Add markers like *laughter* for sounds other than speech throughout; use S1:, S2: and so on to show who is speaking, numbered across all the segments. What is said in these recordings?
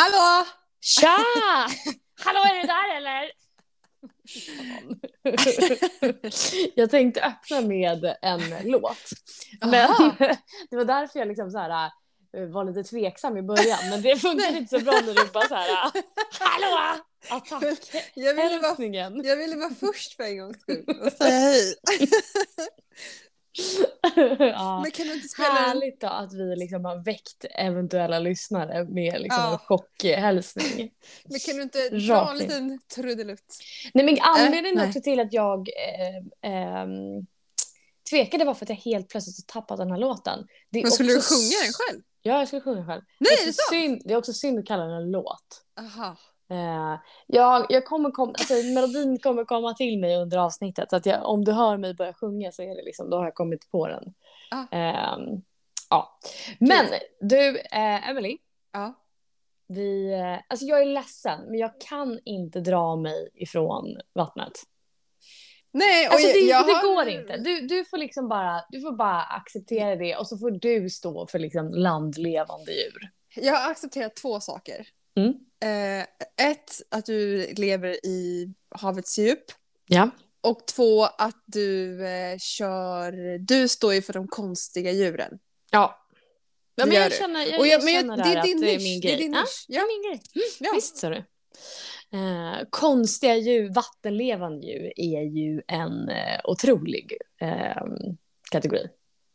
S1: Hallå!
S2: Tja! Hallå, är du där eller? *laughs* jag tänkte öppna med en låt. Men
S1: Aha. *laughs*
S2: det var därför jag liksom så här, äh, var lite tveksam i början. Men det funkar inte så bra när du bara så här. *laughs* Hallå!
S1: Jag ville, vara, jag ville vara först för en gångs skull och säga hej.
S2: Ja.
S1: Men kan du inte spela.
S2: Härligt då att vi liksom har väckt eventuella lyssnare med liksom
S1: Ja.
S2: en chockhälsning.
S1: Men kan du inte dra en liten trudelutt?
S2: Nej men anledningen
S1: nej.
S2: också till att jag eh, ehm, tvekade var för att jag helt plötsligt tappat den här låten.
S1: Men skulle du
S2: också
S1: sjunga den själv?
S2: Ja, jag skulle sjunga själv.
S1: Nej,
S2: det,
S1: är sant?
S2: synd, det är också synd att kalla den en låt.
S1: Aha.
S2: Eh, jag, jag kommer kom, alltså, melodin kommer komma till mig under avsnittet. Så att jag, om du hör mig börja sjunga så är det liksom, då har jag kommit på den.
S1: Ah.
S2: Ehm, ja. Men du, eh, Emily.
S1: Ja.
S2: Vi, eh, alltså jag är ledsen, men jag kan inte dra mig ifrån vattnet.
S1: Nej,
S2: Alltså
S1: jag,
S2: det,
S1: jag
S2: det
S1: har...
S2: går inte. Du, du får liksom bara, du får bara acceptera det och så får du stå för liksom landlevande djur.
S1: Jag har accepterat två saker.
S2: Mm.
S1: Eh, ett, att du lever i havets djup.
S2: Ja.
S1: Och två, att du eh, kör... Du står ju för de konstiga djuren.
S2: Ja. Ja,
S1: Det
S2: men jag känner, jag,
S1: Och
S2: jag
S1: jag,
S2: känner
S1: det
S2: där
S1: är din
S2: att det är
S1: nisch.
S2: min
S1: Det
S2: grej.
S1: är din
S2: Ja,
S1: nisch.
S2: det är
S1: Ja.
S2: min grej.
S1: Ja.
S2: Visst sa du. Eh, konstiga djur, vattenlevande djur är ju en eh, otrolig eh, kategori.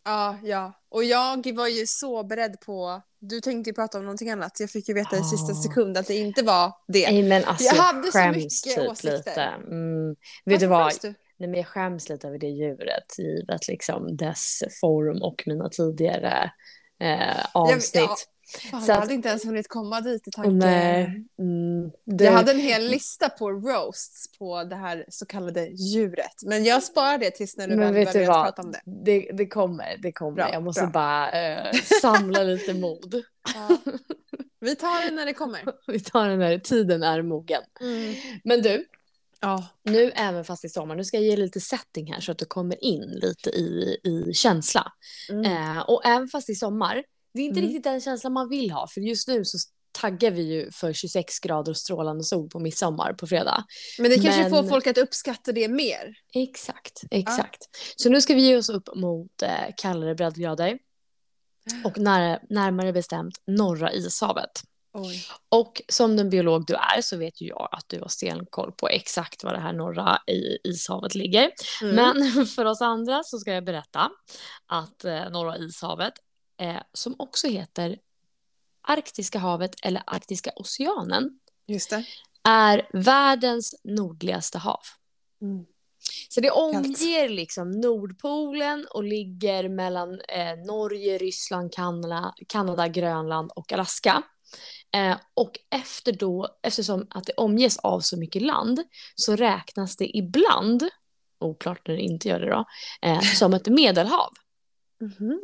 S1: Ja, ja. Och jag var ju så beredd på... Du tänkte ju prata om någonting annat. Jag fick ju veta i sista
S2: Ah.
S1: sekund att det inte var det.
S2: Nej men alltså
S1: Jag
S2: jag,
S1: hade så mycket
S2: typ
S1: åsikter.
S2: lite. Mm. Vet du vad?
S1: du?
S2: Nej, men jag skäms lite över det djuret givet liksom dess form och mina tidigare eh, avsnitt.
S1: ja, Fan,
S2: Så
S1: jag
S2: att-
S1: hade inte ens hunnit komma dit i tanken.
S2: Nej. Mm, det,
S1: Jag hade en hel lista på roasts på det här så kallade djuret. Men jag sparar det tills när du
S2: Men
S1: väl
S2: vet
S1: börjar prata om det.
S2: det, det kommer, det kommer.
S1: Bra,
S2: jag måste
S1: bra.
S2: bara eh, samla lite mod.
S1: Ja. Vi tar det när det kommer. *laughs*
S2: Vi tar den här tiden är mogen. Men du,
S1: Ja.
S2: nu även fast i sommar, nu ska jag ge lite setting här så att du kommer in lite i, i känsla.
S1: Mm.
S2: Eh, och även fast i sommar, det är inte
S1: Mm.
S2: riktigt den känslan man vill ha. För just nu så taggar vi ju för 26 grader och strålande sol på midsommar på fredag.
S1: Men det kanske
S2: Men-
S1: får folk att uppskatta det mer.
S2: Exakt, exakt. Så nu ska vi ge oss upp mot eh, kallare breddgrader. *gasps* Och när, närmare bestämt norra ishavet.
S1: Oj.
S2: Och som den biolog du är så vet ju jag att du har stenkoll på exakt var det här norra i ishavet ligger.
S1: Mm.
S2: Men *laughs* för oss andra så ska jag berätta att eh, norra ishavet, eh, som också heter Arktiska havet eller Arktiska oceanen,
S1: Just det.
S2: är världens nordligaste hav.
S1: Mm.
S2: Så det omger liksom Nordpolen och ligger mellan eh, Norge, Ryssland, Kanada, Kanada, Grönland och Alaska. Eh, och efter då, eftersom att det omges av så mycket land så räknas det ibland, oklart när det inte gör det då, eh, som ett *laughs* medelhav.
S1: Mhm.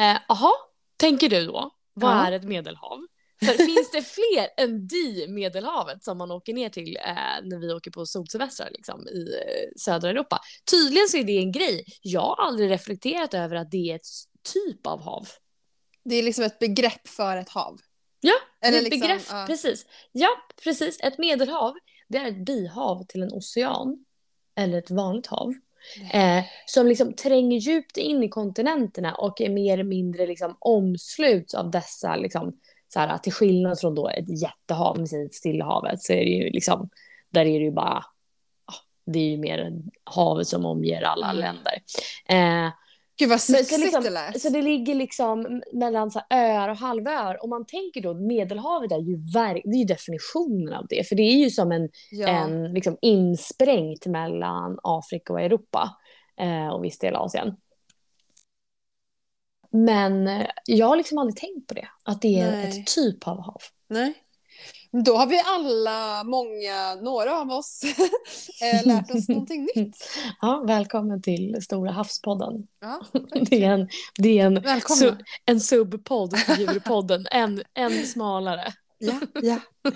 S2: Eh, Jaha, tänker du då, vad
S1: Ja.
S2: är ett medelhav? För finns det fler än Di-medelhavet som man åker ner till eh, när vi åker på solsemestrar liksom, i eh, södra Europa? Tydligen så är det en grej. Jag har aldrig reflekterat över att det är ett typ av hav.
S1: Det är liksom ett begrepp för ett hav.
S2: Ja,
S1: Eller
S2: ett
S1: liksom,
S2: begrepp.
S1: ja.
S2: Precis. Ja, precis. Ett medelhav, det är ett bihav till en ocean. Eller ett vanligt hav. Eh, som liksom tränger djupt in i kontinenterna och är mer eller mindre liksom omsluts av dessa, liksom, så här, till skillnad från då ett jättehav med sitt Stilla havet så är det ju liksom, där är det ju bara, ja, det är ju mer havet som omger alla
S1: Mm.
S2: länder. Eh,
S1: Gud vad sexigt
S2: så, liksom,
S1: det lät.
S2: så det ligger liksom mellan så öar och halvöar. Och man tänker då Medelhavet är ju, ver- det är ju definitionen av det. För det är ju som en,
S1: ja.
S2: en liksom insprängt mellan Afrika och Europa. Eh, och viss del Asien. Men eh, jag har liksom aldrig tänkt på det. Att det är
S1: Nej.
S2: ett typ av hav.
S1: Nej. Då har vi alla, många, några av oss *laughs* eh, lärt oss någonting nytt. *laughs*
S2: Ja, välkommen till Stora havspodden.
S1: Ja, *laughs*
S2: Det är en, det är en,
S1: Välkomna.
S2: en subpodd till djurpodden. En, en smalare.
S1: Ja, ja, ja.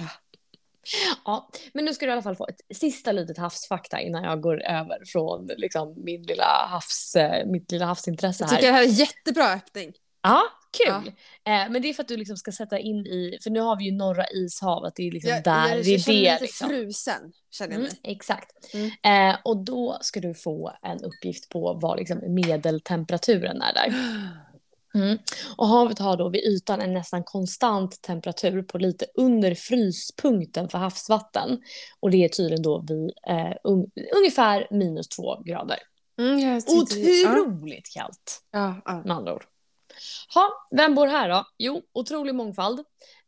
S2: Ja, men nu ska du i alla fall få ett sista litet havsfakta innan jag går över från liksom, min lilla havs, eh, mitt lilla havsintresse
S1: Jag
S2: här.
S1: tycker det här är jättebra öppning.
S2: Ja, kul! Eh, men det är för att du liksom ska sätta in i, för nu har vi ju norra ishavet, det är liksom
S1: Jag,
S2: där,
S1: jag,
S2: det är det
S1: lite
S2: liksom.
S1: frusen, känner jag
S2: Mm,
S1: mig.
S2: exakt.
S1: Mm.
S2: Eh, och då ska du få en uppgift på vad liksom medeltemperaturen är där. *gasps* Mm. Och havet har då vid ytan en nästan konstant temperatur på lite under fryspunkten för havsvatten. Och det är tydligen då vid eh, un ungefär minus två grader.
S1: Mm, ja.
S2: Otroligt kallt
S1: Ja, ja.
S2: med andra ord. Ha, vem bor här då? Jo, otrolig mångfald.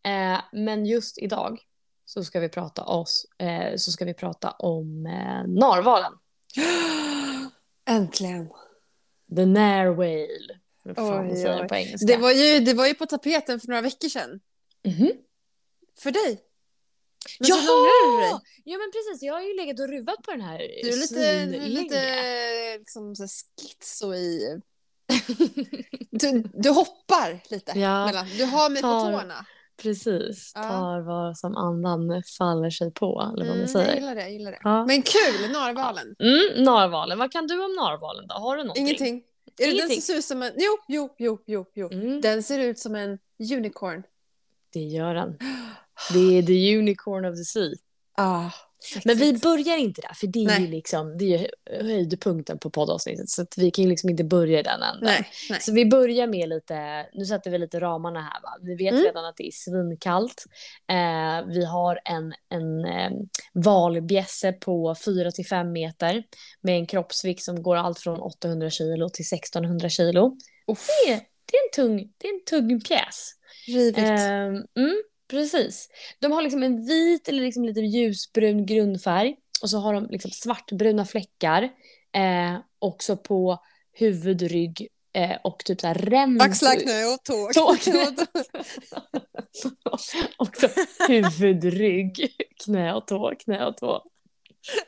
S2: Eh, men just idag så ska vi prata, oss, eh, så ska vi prata om eh, narvalen. *gasps*
S1: Äntligen.
S2: The narwhale.
S1: Oj,
S2: säger
S1: oj.
S2: på engelska.
S1: Det var, ju, det var ju på tapeten för några veckor sedan.
S2: Mhm.
S1: För dig. Men så.
S2: Jaha! Ja men precis, jag har ju legat och ruvat på den här
S1: Du är lite, lite liksom, så här schizo i... *laughs* Du, du hoppar lite.
S2: Ja.
S1: Mellan. Du har mig
S2: Tar-
S1: på tårna.
S2: Precis,
S1: Ja.
S2: tar vad som andan faller sig på, eller vad man
S1: Mm, jag
S2: säger.
S1: gillar det. Jag gillar det.
S2: Ja.
S1: Men kul, narvalen.
S2: Mm, narvalen, vad kan du om narvalen då? Har du någonting?
S1: Ingenting. Är den
S2: Ingenting.
S1: som ser ut som en... Jo, jo, jo, jo, jo.
S2: Mm,
S1: Den ser ut som en unicorn.
S2: det gör den. Det är the unicorn of the sea.
S1: Ah,
S2: Men vi börjar inte där, för det är
S1: Nej.
S2: ju liksom, det är höjdpunkten på poddavsnittet. Så vi kan ju liksom inte börja i den änden.
S1: Nej, nej.
S2: Så vi börjar med lite, nu sätter vi lite ramarna här va. Vi vet
S1: Mm.
S2: redan att det är svinkallt. Eh, vi har en, en eh, valbjässe på 4-5 meter med en kroppsvikt som går allt från 800 kilo till 1600 kilo.
S1: Uff,
S2: Det är, det är, en, tung, det är en tung pjäs.
S1: rivigt.
S2: Ehm, mm, precis. De har liksom en vit eller liksom lite ljusbrun grundfärg. Och så har de liksom svartbruna fläckar. Eh, också på huvud, rygg eh, och typ så här ränd...
S1: Axlar, knä och tå.
S2: Tå,
S1: Knä och tå. *laughs*
S2: också huvud, rygg, knä och tå, knä och tå.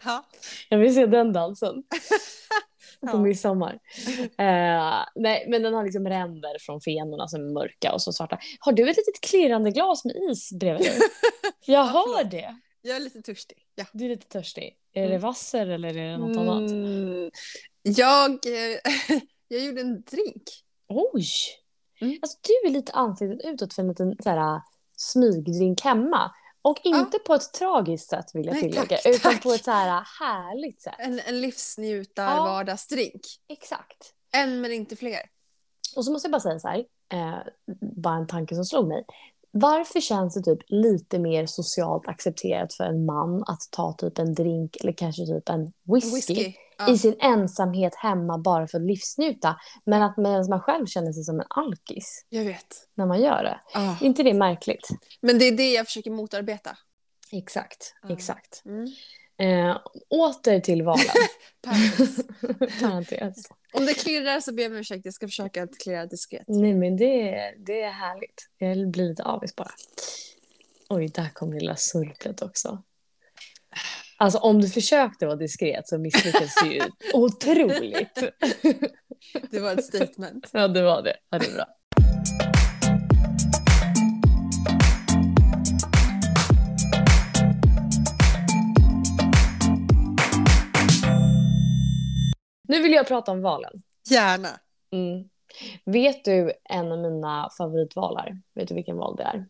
S1: Ja.
S2: Jag vill se den dansen. *laughs* På midsommar. *laughs* Eh, nej, men den har liksom ränder från fenorna som är mörka och så svarta. Har du ett litet klirrande glas med is bredvid dig? *laughs* Jag hör det.
S1: Jag är lite törstig. Ja.
S2: Du är lite törstig. Är det
S1: Mm.
S2: vasser eller är det något annat?
S1: Mm, jag, eh, *laughs* jag gjorde en drink.
S2: Oj!
S1: Mm.
S2: Alltså, du är lite ansiktet utåt för en liten så här, smygdrink hemma. Och inte på ett tragiskt sätt vill jag
S1: Nej,
S2: tillägga, *laughs*
S1: tack,
S2: utan
S1: tack.
S2: på ett så här härligt sätt.
S1: En, en livsnjutar
S2: Ja.
S1: vardagsdrink.
S2: Exakt.
S1: En men inte fler.
S2: Och så måste jag bara säga så här, eh, bara en tanke som slog mig. Varför känns det typ lite mer socialt accepterat för en man att ta typ en drink eller kanske typ en whisky,
S1: Whisky.
S2: I sin ensamhet hemma bara för att livsnjuta, men att man själv känner sig som en alkis
S1: Jag vet.
S2: när man gör det? Är inte det märkligt?
S1: Men det är det jag försöker motarbeta.
S2: Exakt,
S1: Ja.
S2: exakt.
S1: Mm.
S2: Eh, åter till valen. *laughs* *laughs* Parentes.
S1: Om det klirrar så ber jag om ursäkt. Jag ska försöka att klirra diskret.
S2: Nej men det, det är härligt. Jag blir lite avis bara. Oj, där kom lilla surplet också. Alltså om du försökte vara diskret så misslyckades du ju *laughs* otroligt.
S1: Det var ett statement.
S2: Ja, det var det. Ja, det är bra. Nu vill jag prata om valen.
S1: Gärna.
S2: Mm. Vet du en av mina favoritvalar? Vet du vilken val det är?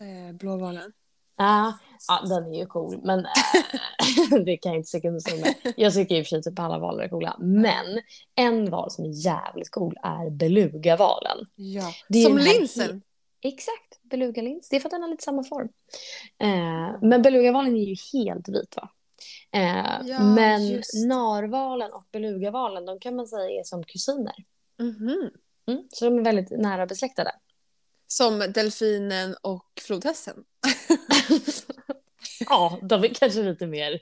S1: Eh, blåvalen.
S2: Ja, ja, den är ju cool, men äh, *laughs* det kan jag inte sticka under stol med. Jag tycker i och för sig typ alla valar är coola. Men en val som är jävligt cool är belugavalen.
S1: Ja. Som linsen.
S2: Exakt, belugalins. Det är för att den har lite samma form. Eh, men belugavalen är ju helt vit va? Eh,
S1: Ja,
S2: men
S1: just.
S2: narvalen och belugavalen, de kan man säga är som kusiner.
S1: Mhm.
S2: Mm, så de är väldigt nära besläktade.
S1: Som delfinen och flodhästen. *laughs* *laughs*
S2: Ja, de är kanske lite mer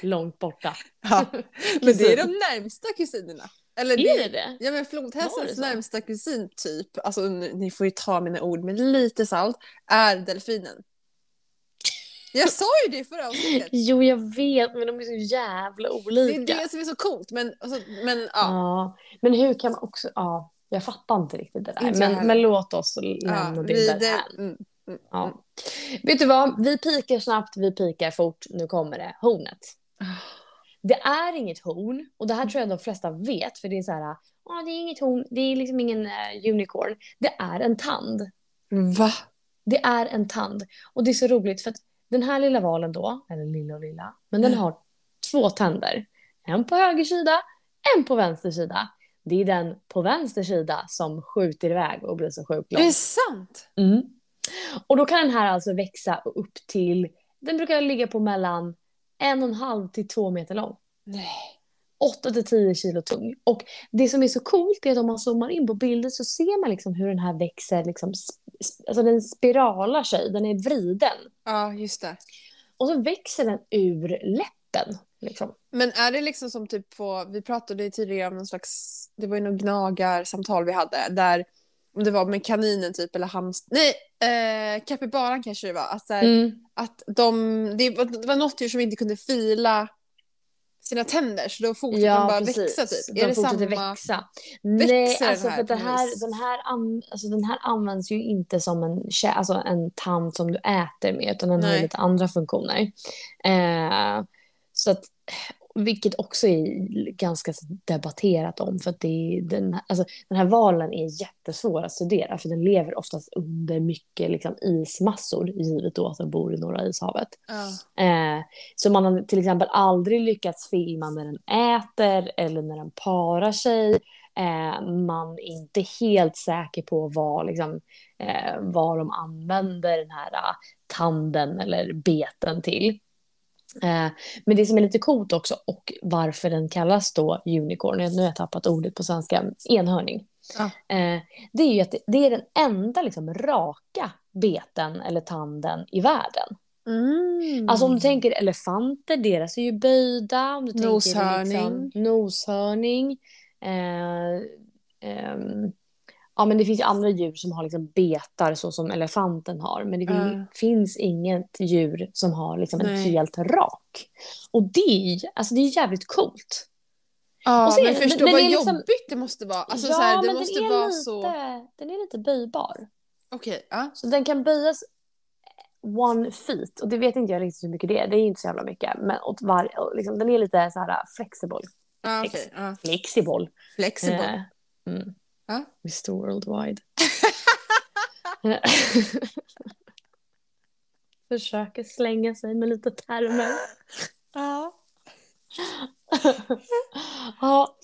S2: långt borta.
S1: Ja. *laughs* Men det är de närmsta kusinerna. Eller
S2: Är det det?
S1: Ja men
S2: det
S1: flodhästens närmsta kusin typ, alltså ni får ju ta mina ord med lite salt, är delfinen. Jag sa ju det i förra avsnittet. *laughs*
S2: Jo, jag vet, men de är så jävla
S1: Det
S2: olika.
S1: är det som är så coolt men, alltså, men ja.
S2: Ja, men hur kan man också... Ja, jag fattar inte riktigt det där. Men, men låt oss
S1: ja
S2: lämna det där.
S1: det, mm, mm,
S2: Ja. Vet du vad? Vi pikar snabbt, vi pikar fort. Nu kommer det. Hornet.
S1: Ah.
S2: Det är inget horn och det här tror jag de flesta vet för det är så här ah, det är inget horn, det är liksom ingen eh, unicorn. Det är en tand.
S1: Va?
S2: Det är en tand. Och det är så roligt för att den här lilla valen då, eller lilla och lilla, men den
S1: Mm.
S2: har två tänder. En på höger sida, en på vänster sida. Det är den på vänster sida som skjuter iväg och blir så sjukt
S1: Är
S2: lång.
S1: det sant?
S2: Mm. Och då kan den här alltså växa upp till, den brukar ligga på mellan en och en halv till två meter lång.
S1: Nej.
S2: 8 till 10 kilo tung. Och det som är så coolt är att om man zoomar in på bilder så ser man liksom hur den här växer, liksom, alltså den spiralar sig, den är vriden.
S1: Ja, just det.
S2: Och så växer den ur läppen. Liksom.
S1: Men är det liksom som typ på, vi pratade tidigare om någon slags, det var ju något gnagarsamtal vi hade där om det var med kaninen typ eller hamster, nej, eh, kapibaran kanske det var. Att, så här,
S2: Mm.
S1: att de, det, var, det var något djur som inte kunde fila sina tänder så då fortsatte de bara växa typ.
S2: De
S1: är det
S2: fortsätter
S1: samma?
S2: växa. Nej, alltså
S1: här
S2: för den här, den, här an, alltså den här används ju inte som en, alltså en tand som du äter med, utan den har
S1: Nej.
S2: lite andra funktioner. Eh, så att, vilket också är ganska debatterat om, för att det är, den, alltså, den här valen är jättesvår att studera, för den lever oftast under mycket liksom, ismassor, givet då att den bor i Norra ishavet.
S1: Ja.
S2: Eh, så man har till exempel aldrig lyckats filma när den äter eller när den parar sig. Eh, man är inte helt säker på vad, liksom, eh, vad de använder den här eh, tanden eller beten till. Eh, men det som är lite coolt också och varför den kallas då unicorn, nu har jag tappat ordet på svenska, enhörning.
S1: Ja.
S2: Eh, det är ju att det, är den enda liksom, raka beten eller tanden i världen.
S1: Mm.
S2: Alltså om du tänker elefanter, deras är ju böjda. Om du tänker
S1: Noshörning.
S2: Liksom, noshörning. Eh, ehm, ja men det finns ju andra djur som har liksom betar så som elefanten har. Men det
S1: Ja.
S2: finns inget djur som har liksom en
S1: Nej.
S2: helt rak. Och det är, alltså det är jävligt coolt.
S1: Ja,
S2: så
S1: men förstå vad
S2: liksom-
S1: jobbigt det måste vara. Alltså,
S2: ja
S1: så här, det
S2: men
S1: måste
S2: den är,
S1: vara
S2: lite,
S1: så...
S2: den är lite böjbar.
S1: Okej, ja.
S2: Så den kan böjas one feet. Och det vet inte jag riktigt hur mycket det är. Det är inte så jävla mycket. Men åt var, liksom, den är lite så här flexible.
S1: Ja, okej. Ja.
S2: Flexible.
S1: Flexible.
S2: Eh, mm.
S1: Ja.
S2: Mr Worldwide. *laughs* Försöker slänga sig med lite termer.
S1: Ja. *laughs*
S2: ja,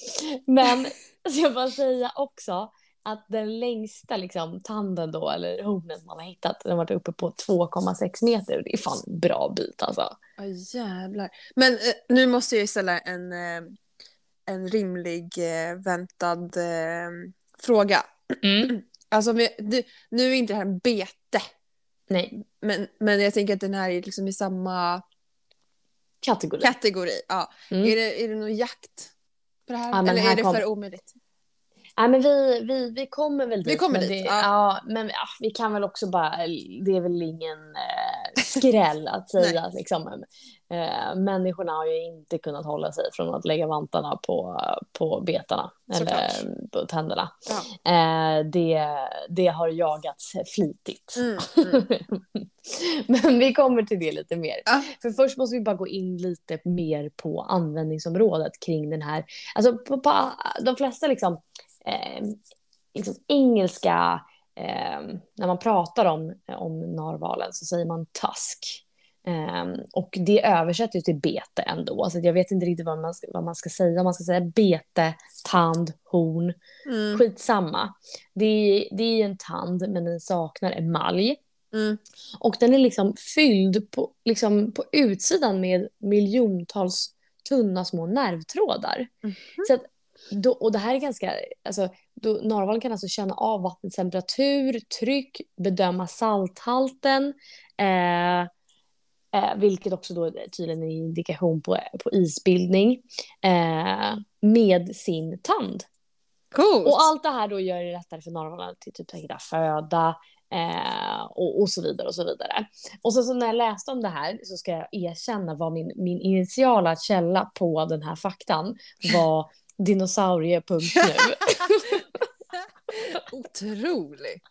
S2: men ska jag bara säga också att den längsta liksom, tanden då, eller hornet man har hittat, den har varit uppe på 2,6 meter. Det är fan en bra bit alltså.
S1: Ja, jävlar. Men eh, nu måste jag ju ställa en, eh, en rimlig eh, väntad fråga. *clears throat* Alltså, vi, det, nu är inte det här en bete,
S2: Nej,
S1: men, men jag tänker att den här är liksom i samma
S2: kategori.
S1: kategori. Ja.
S2: Mm.
S1: Är, det, är det någon jakt på det här?
S2: Ja,
S1: Eller
S2: här
S1: är det
S2: kom-
S1: för omöjligt?
S2: Nej, men vi, vi, vi kommer väl dit.
S1: Vi kommer
S2: men
S1: dit,
S2: Det,
S1: ja.
S2: ja. men ja, vi kan väl också bara, det är väl ingen eh, skräll att *laughs* säga liksom, eh, människorna har ju inte kunnat hålla sig från att lägga vantarna på, på betarna. Eller
S1: Såklart.
S2: på tänderna.
S1: Ja.
S2: Eh, det, det har jagats flitigt.
S1: Mm, *laughs* mm.
S2: Men vi kommer till det lite mer.
S1: Ja.
S2: För först måste vi bara gå in lite mer på användningsområdet kring den här. Alltså på, på de flesta liksom, eh, liksom engelska, eh, när man pratar om, om narvalen så säger man tusk. Eh, och det översätter ju till bete ändå. Så jag vet inte riktigt vad man, ska, vad man ska säga. Om man ska säga bete, tand, horn.
S1: Mm,
S2: Skitsamma. Det är, det är en tand men den saknar emalj.
S1: mm.
S2: Och den är liksom fylld på, liksom på utsidan med miljontals tunna små nervtrådar.
S1: Mhm.
S2: Så att, då, och det här är ganska, alltså, då, narvalen kan alltså känna av vattentemperatur, tryck, bedöma salthalten, eh, eh, vilket också då tydligen är en indikation på, på isbildning, eh, med sin tand.
S1: Coolt.
S2: Och allt det här då gör det lättare för narvalarna till typ hitta föda eh, och, och så vidare och så vidare. Och så, så när jag läste om det här så ska jag erkänna vad min, min initiala källa på den här faktan var *laughs* dinosaurie.nu.
S1: Otroligt.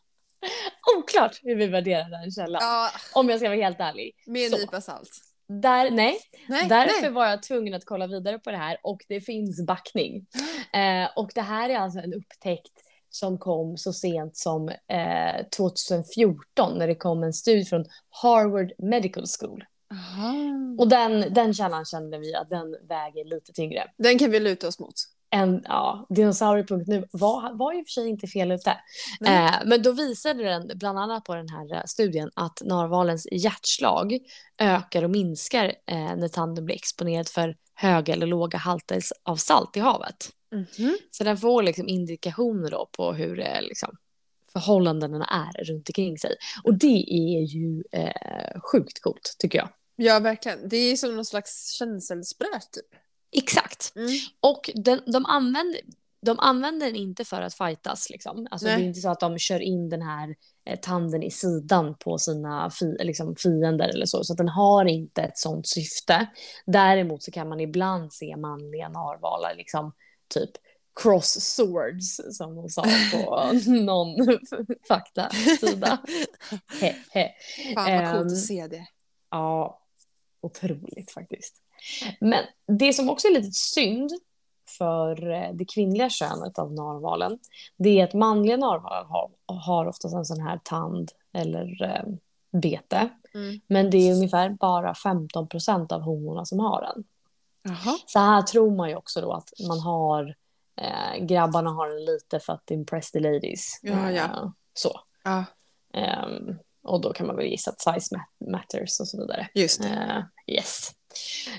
S1: *laughs*
S2: Oklart hur vi värderar den källan.
S1: Ja,
S2: Om jag ska vara helt ärlig.
S1: med en nypa salt.
S2: där, nej.
S1: Nej,
S2: Därför
S1: nej.
S2: var jag tvungen att kolla vidare på det här och det finns backning. *gasps* Eh, och det här är alltså en upptäckt som kom så sent som eh, 2014 när det kom en studie från Harvard Medical School.
S1: Aha.
S2: Och den, den källan kände vi att den väger lite tyngre.
S1: Den kan vi luta oss mot.
S2: En, ja, dinosaurier.nu var, var ju för sig inte fel ute. Eh, men då visade den bland annat på den här eh, studien att narvalens hjärtslag ökar och minskar eh, när tanden blir exponerad för höga eller låga halter av salt i havet.
S1: Mhm.
S2: Så den får liksom indikationer då på hur eh, liksom, förhållandena är runt omkring sig. Och det är ju eh, sjukt coolt tycker jag.
S1: Ja, verkligen. Det är som någon slags känselspröt typ.
S2: Exakt.
S1: Mm.
S2: Och den, de, använder, de använder den inte för att fightas. Liksom. Alltså, det är inte så att de kör in den här eh, tanden i sidan på sina fi, liksom, fiender eller så. Så att den har inte ett sånt syfte. Däremot så kan man ibland se manliga narvalar liksom typ cross swords som de sa på *laughs* någon faktasida. *laughs* He, he.
S1: Fan vad coolt
S2: Ehm,
S1: att se det.
S2: Ja, otroligt faktiskt. Men det som också är lite synd för eh, det kvinnliga könet av narvalen, det är att manliga narvalar har, har oftast en sån här tand eller eh, bete.
S1: Mm.
S2: Men det är ungefär bara 15 procent av honorna som har den.
S1: Jaha.
S2: Så här tror man ju också då att man har, eh, grabbarna har den lite för att impress the ladies.
S1: Ja, ja.
S2: Eh, så.
S1: Ja,
S2: Ehm, och då kan man väl gissa att size mat- matters och så vidare.
S1: just det.
S2: Eh, yes.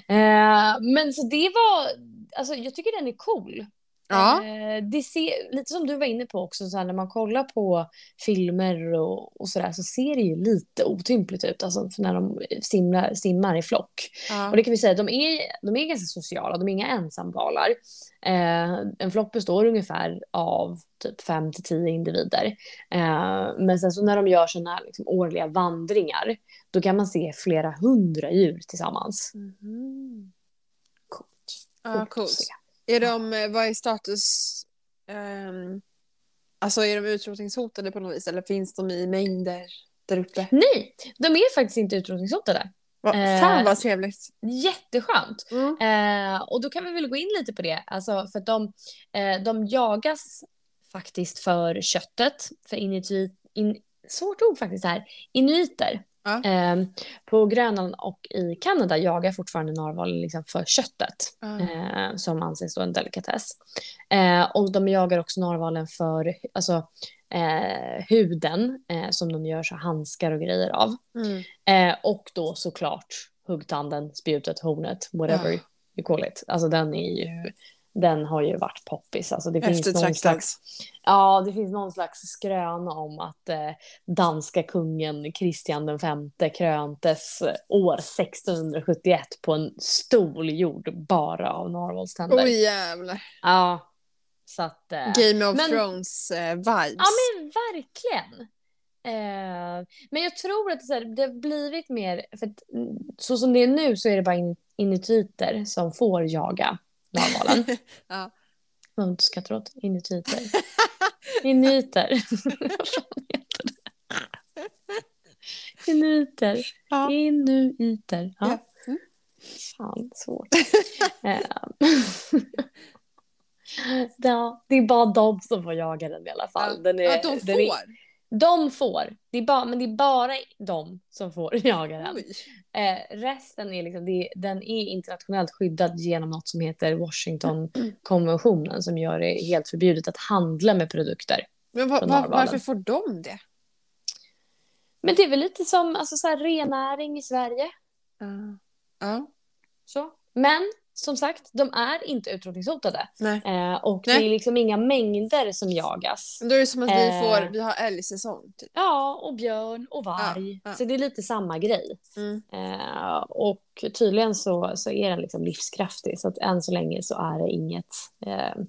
S2: Eh, men så det var, alltså jag tycker den är cool.
S1: Ja.
S2: Eh, det ser, lite som du var inne på också, så här, när man kollar på filmer och, och sådär så ser det ju lite otympligt ut, alltså när de simmar, simmar i flock.
S1: Ja.
S2: Och det kan vi säga, de är, de är ganska sociala, de är inga ensamvalar. Eh, en flock består ungefär av typ 5 till 10 individer. Eh, men sen så när de gör sådana liksom, årliga vandringar, då kan man se flera hundra djur tillsammans.
S1: Mhm.
S2: Coolt.
S1: Ja,
S2: att
S1: coolt. Är de, eh, vad är status? ehm, alltså är de utrotningshotade på något vis eller finns de i mängder där uppe?
S2: Nej, de är faktiskt inte utrotningshotade.
S1: Va,
S2: Eh,
S1: fan vad trevligt.
S2: Jätteskönt.
S1: Mm.
S2: Eh, och då kan vi väl gå in lite på det. Alltså för att de, eh, de jagas faktiskt för köttet. För inuit, in, svårt ord faktiskt här. Inuiter.
S1: Ja.
S2: Eh, på Grönland och i Kanada jagar fortfarande narvalen liksom för köttet.
S1: Ja.
S2: Eh, som anses då en delikatess. Eh, och de jagar också narvalen för alltså, eh, huden eh, som de gör så handskar och grejer av.
S1: Mm.
S2: Eh, och då såklart huggtanden, spjutet, hornet, whatever
S1: Ja.
S2: you call it. Alltså den är ju, den har ju varit poppis. Alltså det finns någon slags, ja det finns någon slags skröna om att eh, danska kungen Kristian femte kröntes eh, år 1671 på en stol gjord bara av narvalständer.
S1: Oj jävlar.
S2: Ja, så att... Eh,
S1: Game of
S2: men-
S1: Thrones eh, vibes.
S2: Ja men verkligen. Eh, men jag tror att det, här, det har blivit mer, för att, mm, så som det är nu så är det bara in, inuititer som får jaga narvalen. *laughs*
S1: Ja.
S2: Vad har du skrattar åt? Inuititer. Inuiter. Vad fan heter *laughs* det? Inuiter.
S1: Ja.
S2: Inuiter. Ja.
S1: Ja. Mm.
S2: Fan, svårt. *laughs* Eh, ja, det är bara de som får jaga den i alla fall. Den är,
S1: ja, de
S2: den är-
S1: får.
S2: De får. Det är bara, men det är bara de som får *laughs* jaga den. Eh, resten är liksom, det, den är internationellt skyddad genom något som heter Washingtonkonventionen som gör det helt förbjudet att handla med produkter.
S1: Men va, va, varför får de det?
S2: Men det är väl lite som alltså, så här, rennäring i Sverige.
S1: Ja. Ja.
S2: Så. Men som sagt, de är inte utrotningshotade. Eh, och
S1: Nej.
S2: det är liksom inga mängder som jagas.
S1: Men då är det som att vi
S2: Eh.
S1: får, vi har älgsäsong. Typ.
S2: Ja, och björn och varg.
S1: Ja, ja.
S2: Så det är lite samma grej.
S1: Mm.
S2: Eh, och tydligen så, så är den liksom livskraftig. Så att än så länge så är det inget, eh,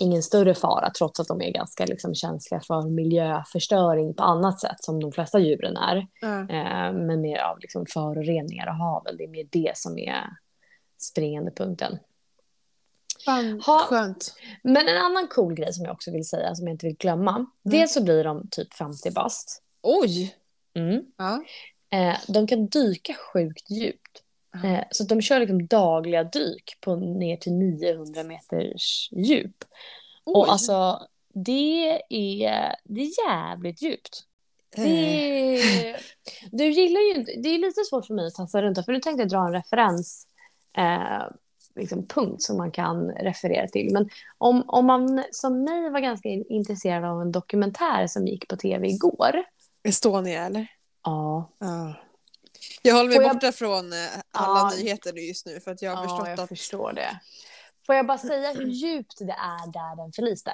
S2: ingen större fara trots att de är ganska liksom känsliga för miljöförstöring på annat sätt som de flesta djuren är. Eh, men mer av liksom föroreningar av haven. Det är mer det som är springande punkten.
S1: Fan,
S2: Ha.
S1: skönt.
S2: Men en annan cool grej som jag också vill säga som jag inte vill glömma. Dels så blir de typ 50 bast.
S1: Oj!
S2: Mm.
S1: Ja.
S2: Eh, de kan dyka sjukt djupt. Eh, så de kör liksom dagliga dyk på ner till 900 meters djup. Och
S1: Oj.
S2: alltså, det är, det är jävligt djupt.
S1: Eh,
S2: Det, du gillar ju inte, det är lite svårt för mig att tassa runt för nu tänkte jag dra en referens eh, liksom punkt som man kan referera till. Men om, om man som mig var ganska in- intresserad av en dokumentär som gick på tv igår.
S1: Estonia eller?
S2: Ja,
S1: Ja. Jag håller mig
S2: jag-
S1: borta från eh, alla
S2: Ja.
S1: nyheter just nu för att jag har
S2: ja
S1: förstått
S2: jag
S1: att...
S2: förstår det. Får jag bara säga hur djupt det är där den förliste?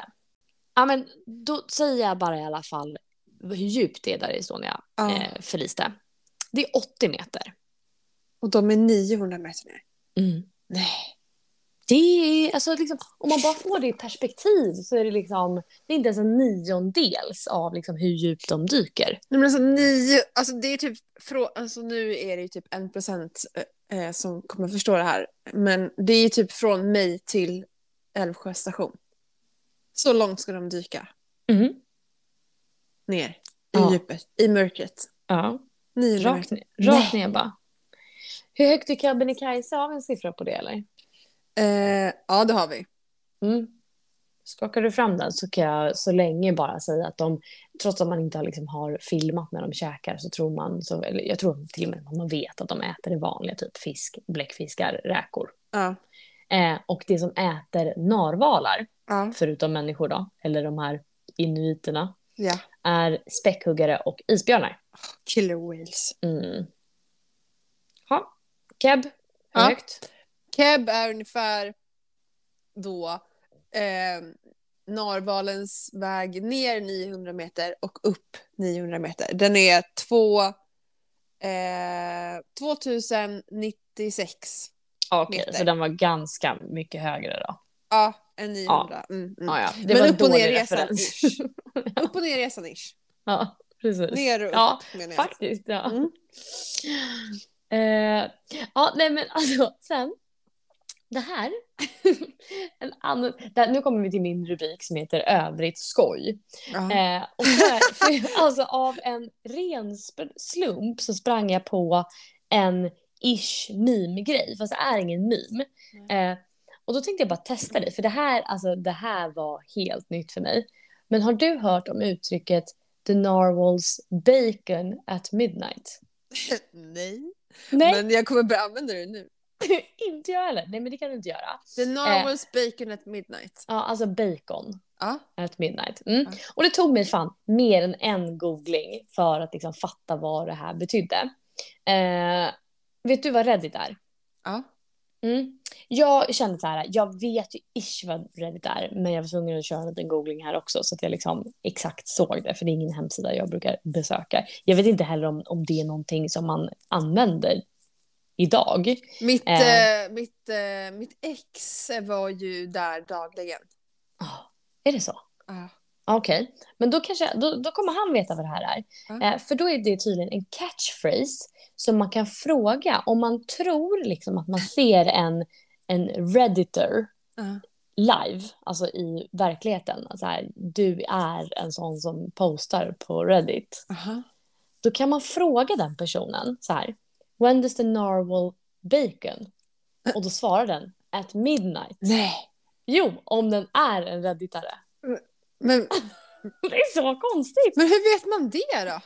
S2: Ja, men då säger jag bara i alla fall hur djupt det är där Estonia
S1: Ja.
S2: eh, förliste. Det är 80 meter.
S1: Och de är 900 meter ner. Nej.
S2: Det är, alltså liksom, om man bara får det i perspektiv så är det liksom, det är inte ens en niondels av liksom hur djupt de dyker.
S1: Nej men alltså nio, alltså det är typ alltså nu är det ju typ en procent eh, som kommer förstå det här. Men det är typ från mig till Älvsjö station. Så långt ska de dyka
S2: Mm.
S1: ner i
S2: Ja.
S1: djupet, i mörkret.
S2: Ja,
S1: 900
S2: rakt ner, rakt ner bara. Hur högt är Kebnekaise? Har vi en siffra på det eller?
S1: Eh, ja det har vi.
S2: Mm. Skakar du fram den så kan jag så länge bara säga att de, trots att man inte har, liksom, har filmat när de käkar så tror man, så, eller jag tror till och med att man vet att de äter det vanliga, typ fisk, bläckfiskar, räkor.
S1: Ja.
S2: Eh, och det som äter narvalar,
S1: Ja.
S2: förutom människor då, eller de här inuiterna,
S1: ja.
S2: är späckhuggare och isbjörnar.
S1: Killer whales.
S2: Mm. Keb, hur
S1: Ja.
S2: högt?
S1: Keb är ungefär då eh, narvalens väg ner 900 meter och upp 900 meter. Den är två, eh, 2096.
S2: Okej,
S1: meter.
S2: så den var ganska mycket högre då.
S1: Ja, en 900. Mm, mm.
S2: Ja, ja. Det
S1: Men
S2: var
S1: upp och ner resan ish. *laughs* Upp och ner resan ish.
S2: ja, precis.
S1: Ner och upp
S2: Ja,
S1: menar jag.
S2: Faktiskt, ja.
S1: Mm.
S2: Eh, ja, nej men *laughs* alltså sen. Det här. *laughs* en annan, där, nu kommer vi till min rubrik som heter övrigt skoj.
S1: Ja.
S2: Eh, och där, för, *laughs* alltså av en ren slump så sprang jag på en ish meme-grej, fast det är ingen meme. Eh, och då tänkte jag bara testa det, för det här, alltså, det här var helt nytt för mig. Men har du hört om uttrycket the narwhals bacon at midnight?
S1: Nej.
S2: Nej,
S1: Men jag kommer börja använda det nu. *laughs*
S2: inte jag heller. Nej, men det kan du inte göra.
S1: The narwhals bacon at midnight.
S2: Ja, alltså bacon
S1: Ja.
S2: at midnight. Mm.
S1: Ja.
S2: Och det tog mig fan mer än en googling för att liksom fatta vad det här betydde. Eh, vet du vad Reddit är?
S1: Ja.
S2: Mm. Jag kände så här, jag vet ju ish vad Reddit är, men jag var tvungen att köra en liten googling här också så att jag liksom exakt såg det, för det är ingen hemsida jag brukar besöka. Jag vet inte heller om, om det är någonting som man använder idag.
S1: Mitt,
S2: Eh.
S1: eh, mitt, eh, mitt ex var ju där dagligen.
S2: Ah, är det så?
S1: Ja.
S2: Okej, men då, kanske, då, då kommer han veta vad det här är. Eh, för då är det tydligen en catchphrase som man kan fråga om man tror liksom att man ser en, en redditor
S1: Ja.
S2: live, alltså i verkligheten. Alltså här, du är en sån som postar på Reddit.
S1: Aha.
S2: Då kan man fråga den personen så här. When does the narwhal bacon? Och då svarar den at midnight.
S1: Nej.
S2: Jo, om den är en redditare.
S1: Men, *laughs*
S2: Det är så konstigt.
S1: men hur vet man det då?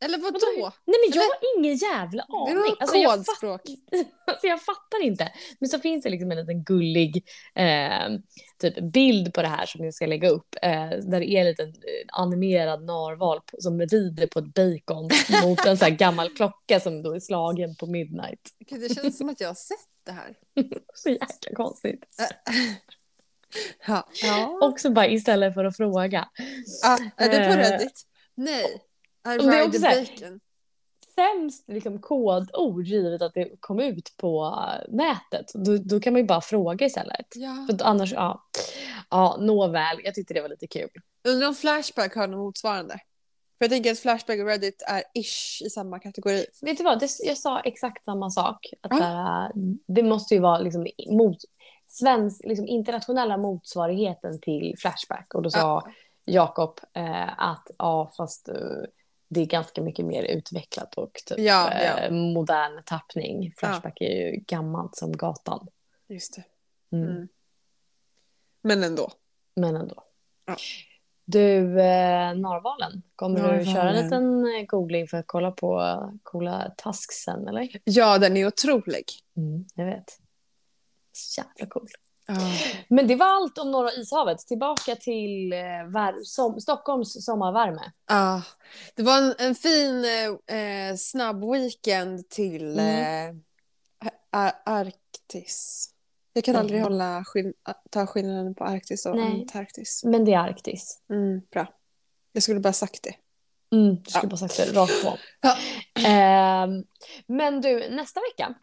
S1: Eller vad då?
S2: Nej men jag har ingen jävla
S1: Det
S2: aning.
S1: något
S2: Alltså, jag, fatt,
S1: kodspråk. *laughs*
S2: alltså, jag fattar inte. Men så finns det liksom en liten gullig eh, typ bild på det här som jag ska lägga upp. Eh, där det är en liten eh, animerad narval som rider på ett bacon *laughs* mot en så här gammal klocka som då är slagen på midnight.
S1: Gud, det känns som att jag har sett det här. *laughs*
S2: Så jäkla konstigt.
S1: Ja. ja.
S2: Också bara istället för att fråga.
S1: Ah, är du på
S2: Eh,
S1: Reddit? Nej. I
S2: det är också
S1: bacon.
S2: sämst liksom, kodord givet att det kom ut på eh, nätet. Då, då kan man ju bara fråga istället.
S1: Ja.
S2: För annars, ja. Ja, nåväl. Jag tyckte det var lite kul.
S1: Undrar om Flashback har något motsvarande? För jag tänker att Flashback och Reddit är ish i samma kategori.
S2: Vet du vad, det, jag sa exakt samma sak. Att,
S1: Ja.
S2: så här, det måste ju vara liksom, mot, svensk, liksom, internationella motsvarigheten till Flashback. Och då sa Jakob eh, att ja, fast eh, det är ganska mycket mer utvecklat och typ
S1: Ja, ja.
S2: eh, modern tappning. Flashback är ju gammalt som gatan.
S1: Just det.
S2: Mm.
S1: Mm. Men ändå.
S2: Men ändå.
S1: Ja.
S2: Du, eh, narvalen. Kommer du
S1: Narvalen.
S2: köra en liten eh, googling för att kolla på coola tasksen eller?
S1: Ja, den är otrolig.
S2: Mm, jag vet. Så jävla cool. Men det var allt om Norra ishavet. Tillbaka till eh, som, Stockholms sommarvärme.
S1: Ja, det var en, en fin eh, eh, snabb weekend till eh, Ar- Arktis. Jag kan aldrig
S2: Mm.
S1: hålla skill- ta skillnaden på Arktis och
S2: Nej.
S1: Antarktis.
S2: Men det är Arktis.
S1: Mm, bra. Jag skulle bara sagt det.
S2: Mm, du skulle
S1: Ja.
S2: bara sagt det rakt på.
S1: Ja.
S2: Ehm, men du, nästa vecka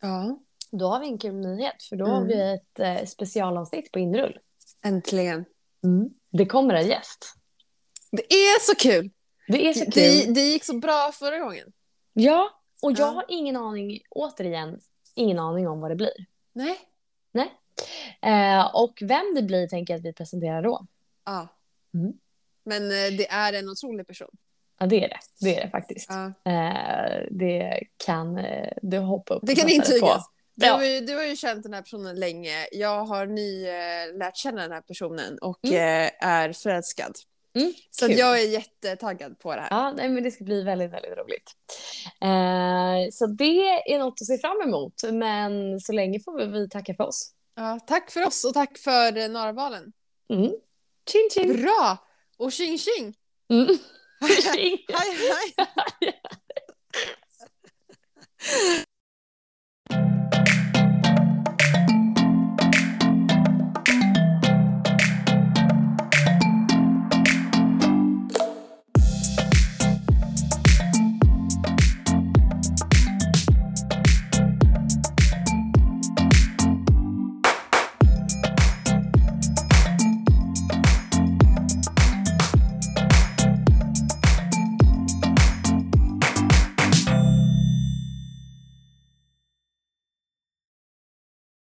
S1: Ja,
S2: då har vi en kul nyhet. För då har
S1: Mm.
S2: vi ett eh, specialavsnitt på Inrull.
S1: äntligen.
S2: Det kommer en gäst.
S1: Det är så kul!
S2: Det är så kul.
S1: Det, det gick så bra förra gången.
S2: Ja, och jag
S1: Ja.
S2: har ingen aning, återigen, ingen aning om vad det blir.
S1: Nej.
S2: Eh, och vem det blir tänker jag att vi presenterar då.
S1: Ja.
S2: Mm.
S1: Men eh, det är en otrolig person.
S2: Ja, det är det. Det är det faktiskt.
S1: Ja.
S2: Eh, det kan eh, du hoppa upp
S1: Det kan intygas. Du,
S2: Ja.
S1: har ju, du har ju känt den här personen länge. Jag har ny eh, lärt känna den här personen och
S2: Mm.
S1: eh, är förälskad.
S2: Mm,
S1: Så jag är jättetaggad på det här.
S2: Ja, nej, men det ska bli väldigt, väldigt roligt. Eh, så det är något att se fram emot. Men så länge får vi- vi tacka för oss.
S1: Ja, tack för oss och tack för eh, Narvalen.
S2: Mm. Chin chin!
S1: Bra! Och tjing tjing!
S2: Mm. *laughs*
S1: hej hej! *laughs*